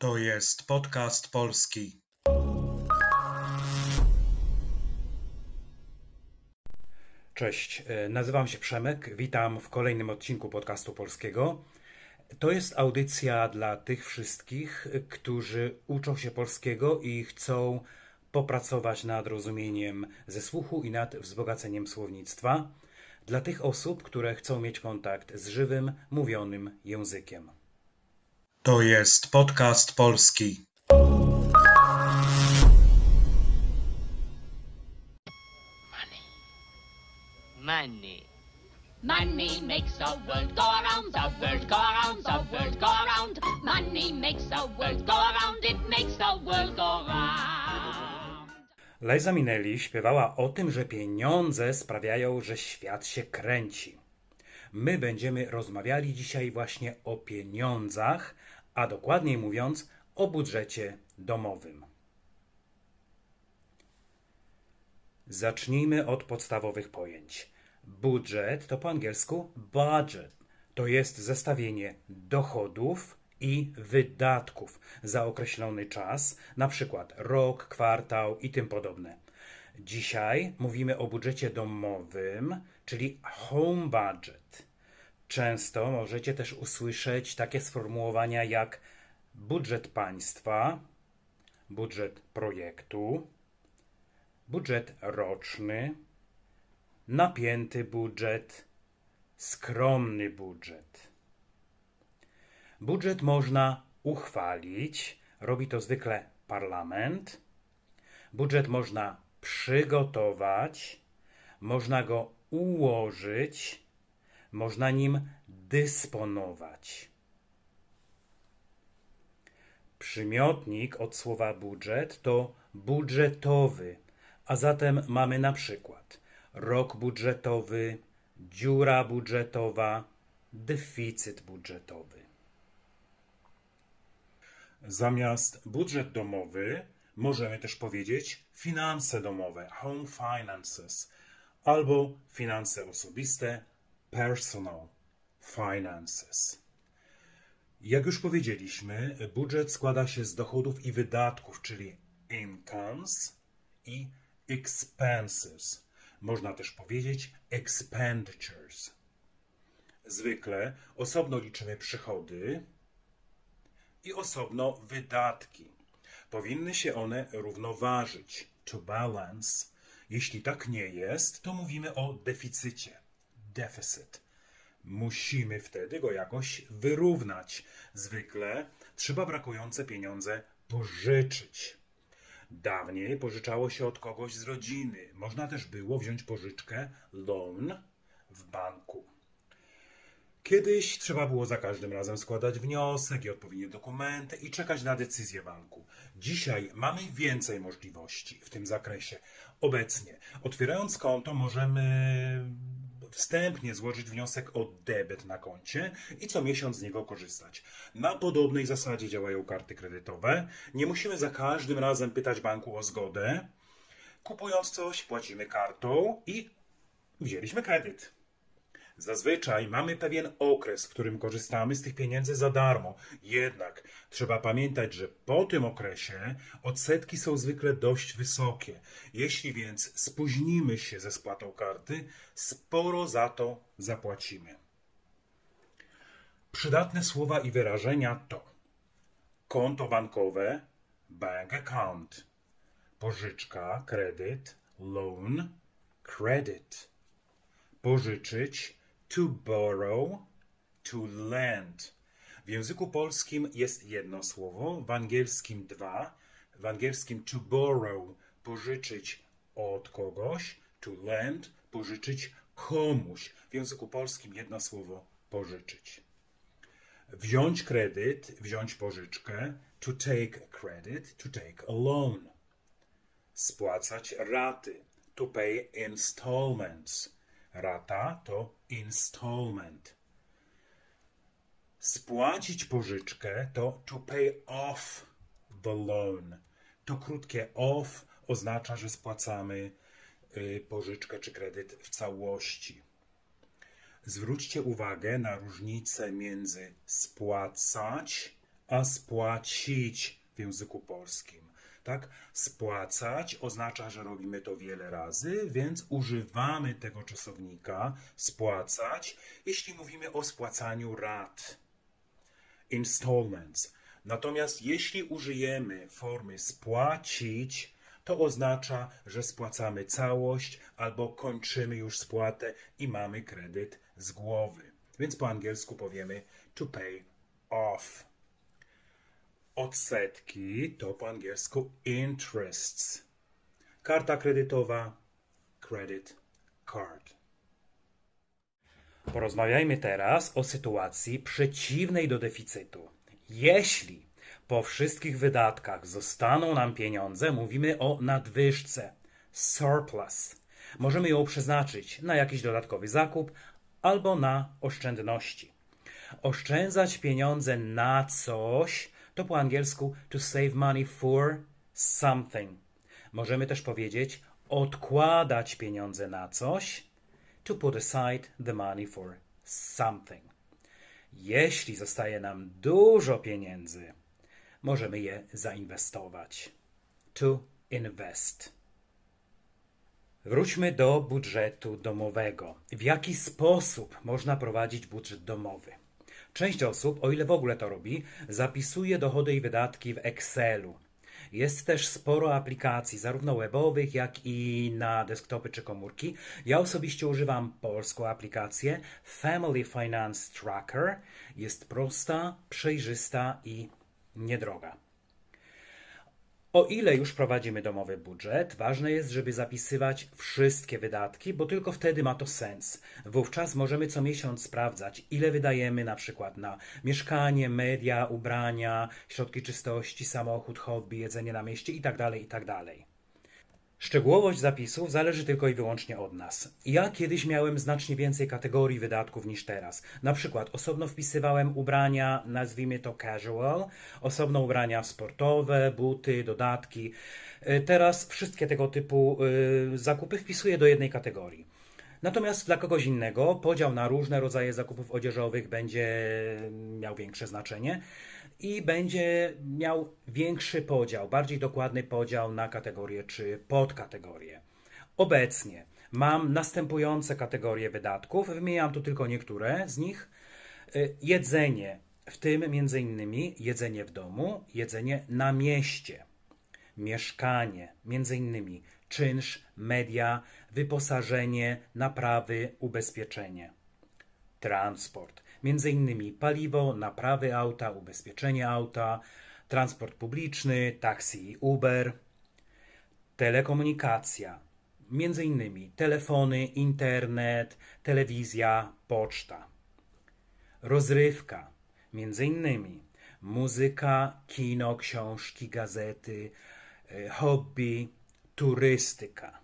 To jest podcast polski. Cześć, e, nazywam się Przemek. Witam w kolejnym odcinku podcastu polskiego. To jest audycja dla tych wszystkich, którzy uczą się polskiego i chcą popracować nad rozumieniem ze słuchu i nad wzbogaceniem słownictwa. Dla tych osób, które chcą mieć kontakt z żywym, mówionym językiem. To jest podcast polski. Money. Money makes the world go around, the world go around, the world go around. Money makes the world go around, it makes the world go round. Liza Minnelli śpiewała o tym, że pieniądze sprawiają, że świat się kręci. My będziemy rozmawiali dzisiaj właśnie o pieniądzach, a dokładniej mówiąc o budżecie domowym. Zacznijmy od podstawowych pojęć. Budżet to po angielsku budget. To jest zestawienie dochodów i wydatków za określony czas, na przykład rok, kwartał i tym podobne. Dzisiaj mówimy o budżecie domowym, czyli home budget. Często możecie też usłyszeć takie sformułowania jak budżet państwa, budżet projektu, budżet roczny, napięty budżet, skromny budżet. Budżet można uchwalić, robi to zwykle parlament. Budżet można przygotować, można go ułożyć, można nim dysponować. Przymiotnik od słowa budżet to budżetowy, a zatem mamy na przykład rok budżetowy, dziura budżetowa, deficyt budżetowy. Zamiast budżet domowy możemy też powiedzieć finanse domowe, home finances, albo finanse osobiste, personal finances. Jak już powiedzieliśmy, budżet składa się z dochodów i wydatków, czyli incomes i expenses. Można też powiedzieć expenditures. Zwykle osobno liczymy przychody i osobno wydatki. Powinny się one równoważyć, to balance. Jeśli tak nie jest, to mówimy o deficycie, deficit. Musimy wtedy go jakoś wyrównać. Zwykle trzeba brakujące pieniądze pożyczyć. Dawniej pożyczało się od kogoś z rodziny. Można też było wziąć pożyczkę, loan, w banku. Kiedyś trzeba było za każdym razem składać wniosek i odpowiednie dokumenty i czekać na decyzję banku. Dzisiaj mamy więcej możliwości w tym zakresie. Obecnie, otwierając konto, możemy wstępnie złożyć wniosek o debet na koncie i co miesiąc z niego korzystać. Na podobnej zasadzie działają karty kredytowe. Nie musimy za każdym razem pytać banku o zgodę. Kupując coś, płacimy kartą i wzięliśmy kredyt. Zazwyczaj mamy pewien okres, w którym korzystamy z tych pieniędzy za darmo. Jednak trzeba pamiętać, że po tym okresie odsetki są zwykle dość wysokie. Jeśli więc spóźnimy się ze spłatą karty, sporo za to zapłacimy. Przydatne słowa i wyrażenia to konto bankowe, bank account, pożyczka, kredyt, loan, credit, pożyczyć, to borrow, to lend. W języku polskim jest jedno słowo, w angielskim dwa. W angielskim to borrow pożyczyć od kogoś, to lend pożyczyć komuś. W języku polskim jedno słowo pożyczyć. Wziąć kredyt, wziąć pożyczkę, to take credit, to take a loan. Spłacać raty, to pay installments. Rata to installment. Spłacić pożyczkę to to pay off the loan. To krótkie off oznacza, że spłacamy y, pożyczkę czy kredyt w całości. Zwróćcie uwagę na różnicę między spłacać a spłacić w języku polskim. Tak? Spłacać oznacza, że robimy to wiele razy, więc używamy tego czasownika spłacać, jeśli mówimy o spłacaniu rat. Installments. Natomiast jeśli użyjemy formy spłacić, to oznacza, że spłacamy całość albo kończymy już spłatę i mamy kredyt z głowy. Więc po angielsku powiemy to pay off. Odsetki to po angielsku interests. Karta kredytowa credit card. Porozmawiajmy teraz o sytuacji przeciwnej do deficytu. Jeśli po wszystkich wydatkach zostaną nam pieniądze, mówimy o nadwyżce surplus. Możemy ją przeznaczyć na jakiś dodatkowy zakup albo na oszczędności. Oszczędzać pieniądze na coś to po angielsku to save money for something. Możemy też powiedzieć odkładać pieniądze na coś to put aside the money for something. Jeśli zostaje nam dużo pieniędzy, możemy je zainwestować. To invest. Wróćmy do budżetu domowego. W jaki sposób można prowadzić budżet domowy? Część osób, o ile w ogóle to robi, zapisuje dochody i wydatki w Excelu. Jest też sporo aplikacji, zarówno webowych, jak i na desktopy czy komórki. Ja osobiście używam polską aplikację Family Finance Tracker. Jest prosta, przejrzysta i niedroga. O ile już prowadzimy domowy budżet, ważne jest, żeby zapisywać wszystkie wydatki, bo tylko wtedy ma to sens. Wówczas możemy co miesiąc sprawdzać, ile wydajemy na przykład na mieszkanie, media, ubrania, środki czystości, samochód, hobby, jedzenie na mieście itd. itd. Szczegółowość zapisów zależy tylko i wyłącznie od nas. Ja kiedyś miałem znacznie więcej kategorii wydatków niż teraz. Na przykład osobno wpisywałem ubrania, nazwijmy to casual, osobno ubrania sportowe, buty, dodatki. Y, Teraz wszystkie tego typu y, zakupy wpisuję do jednej kategorii. Natomiast dla kogoś innego podział na różne rodzaje zakupów odzieżowych będzie miał większe znaczenie i będzie miał większy podział, bardziej dokładny podział na kategorie czy podkategorie. Obecnie mam następujące kategorie wydatków, wymieniam tu tylko niektóre z nich. Y, Jedzenie, w tym m.in. jedzenie w domu, jedzenie na mieście mieszkanie, innymi czynsz, media, wyposażenie, naprawy, ubezpieczenie. Transport, między innymi paliwo, naprawy auta, ubezpieczenie auta, transport publiczny, taksi i Uber. Telekomunikacja, między innymi telefony, internet, telewizja, poczta rozrywka, między innymi muzyka, kino, książki, gazety, e, hobby, turystyka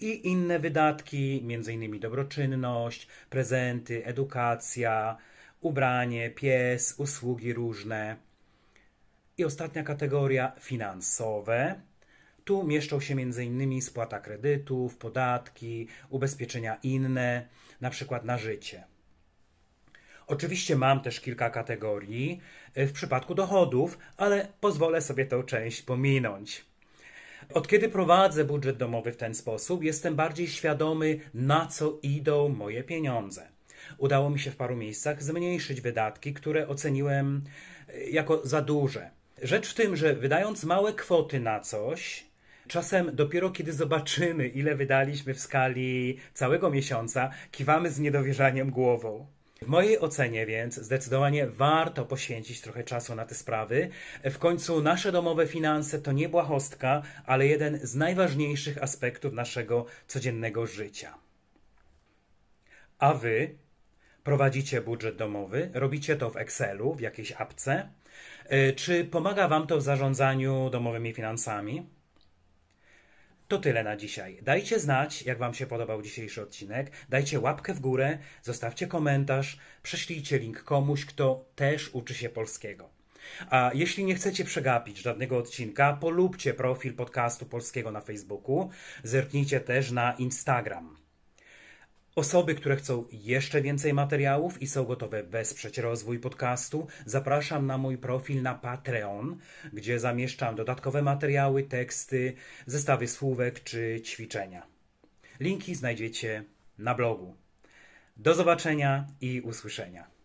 i inne wydatki, innymi dobroczynność, prezenty, edukacja, ubranie, pies, usługi różne. I ostatnia kategoria finansowe. Tu mieszczą się m.in. spłata kredytów, podatki, ubezpieczenia inne, na przykład na życie. Oczywiście mam też kilka kategorii y, w przypadku dochodów, ale pozwolę sobie tę część pominąć. Od kiedy prowadzę budżet domowy w ten sposób, jestem bardziej świadomy, na co idą moje pieniądze. Udało mi się w paru miejscach zmniejszyć wydatki, które oceniłem y, jako za duże. Rzecz w tym, że wydając małe kwoty na coś, czasem dopiero kiedy zobaczymy, ile wydaliśmy w skali całego miesiąca, kiwamy z niedowierzaniem głową. W mojej ocenie więc zdecydowanie warto poświęcić trochę czasu na te sprawy. W końcu nasze domowe finanse to nie błahostka, ale jeden z najważniejszych aspektów naszego codziennego życia. A wy prowadzicie budżet domowy? Robicie to w Excelu, w jakiejś apce? Y, Czy pomaga wam to w zarządzaniu domowymi finansami? To tyle na dzisiaj. Dajcie znać, jak Wam się podobał dzisiejszy odcinek. Dajcie łapkę w górę, zostawcie komentarz, prześlijcie link komuś, kto też uczy się polskiego. A jeśli nie chcecie przegapić żadnego odcinka, polubcie profil podcastu polskiego na Facebooku. Zerknijcie też na Instagram. Osoby, które chcą jeszcze więcej materiałów i są gotowe wesprzeć rozwój podcastu, zapraszam na mój profil na Patreon, gdzie zamieszczam dodatkowe materiały, teksty, zestawy słówek czy ćwiczenia. Linki znajdziecie na blogu. Do zobaczenia i usłyszenia.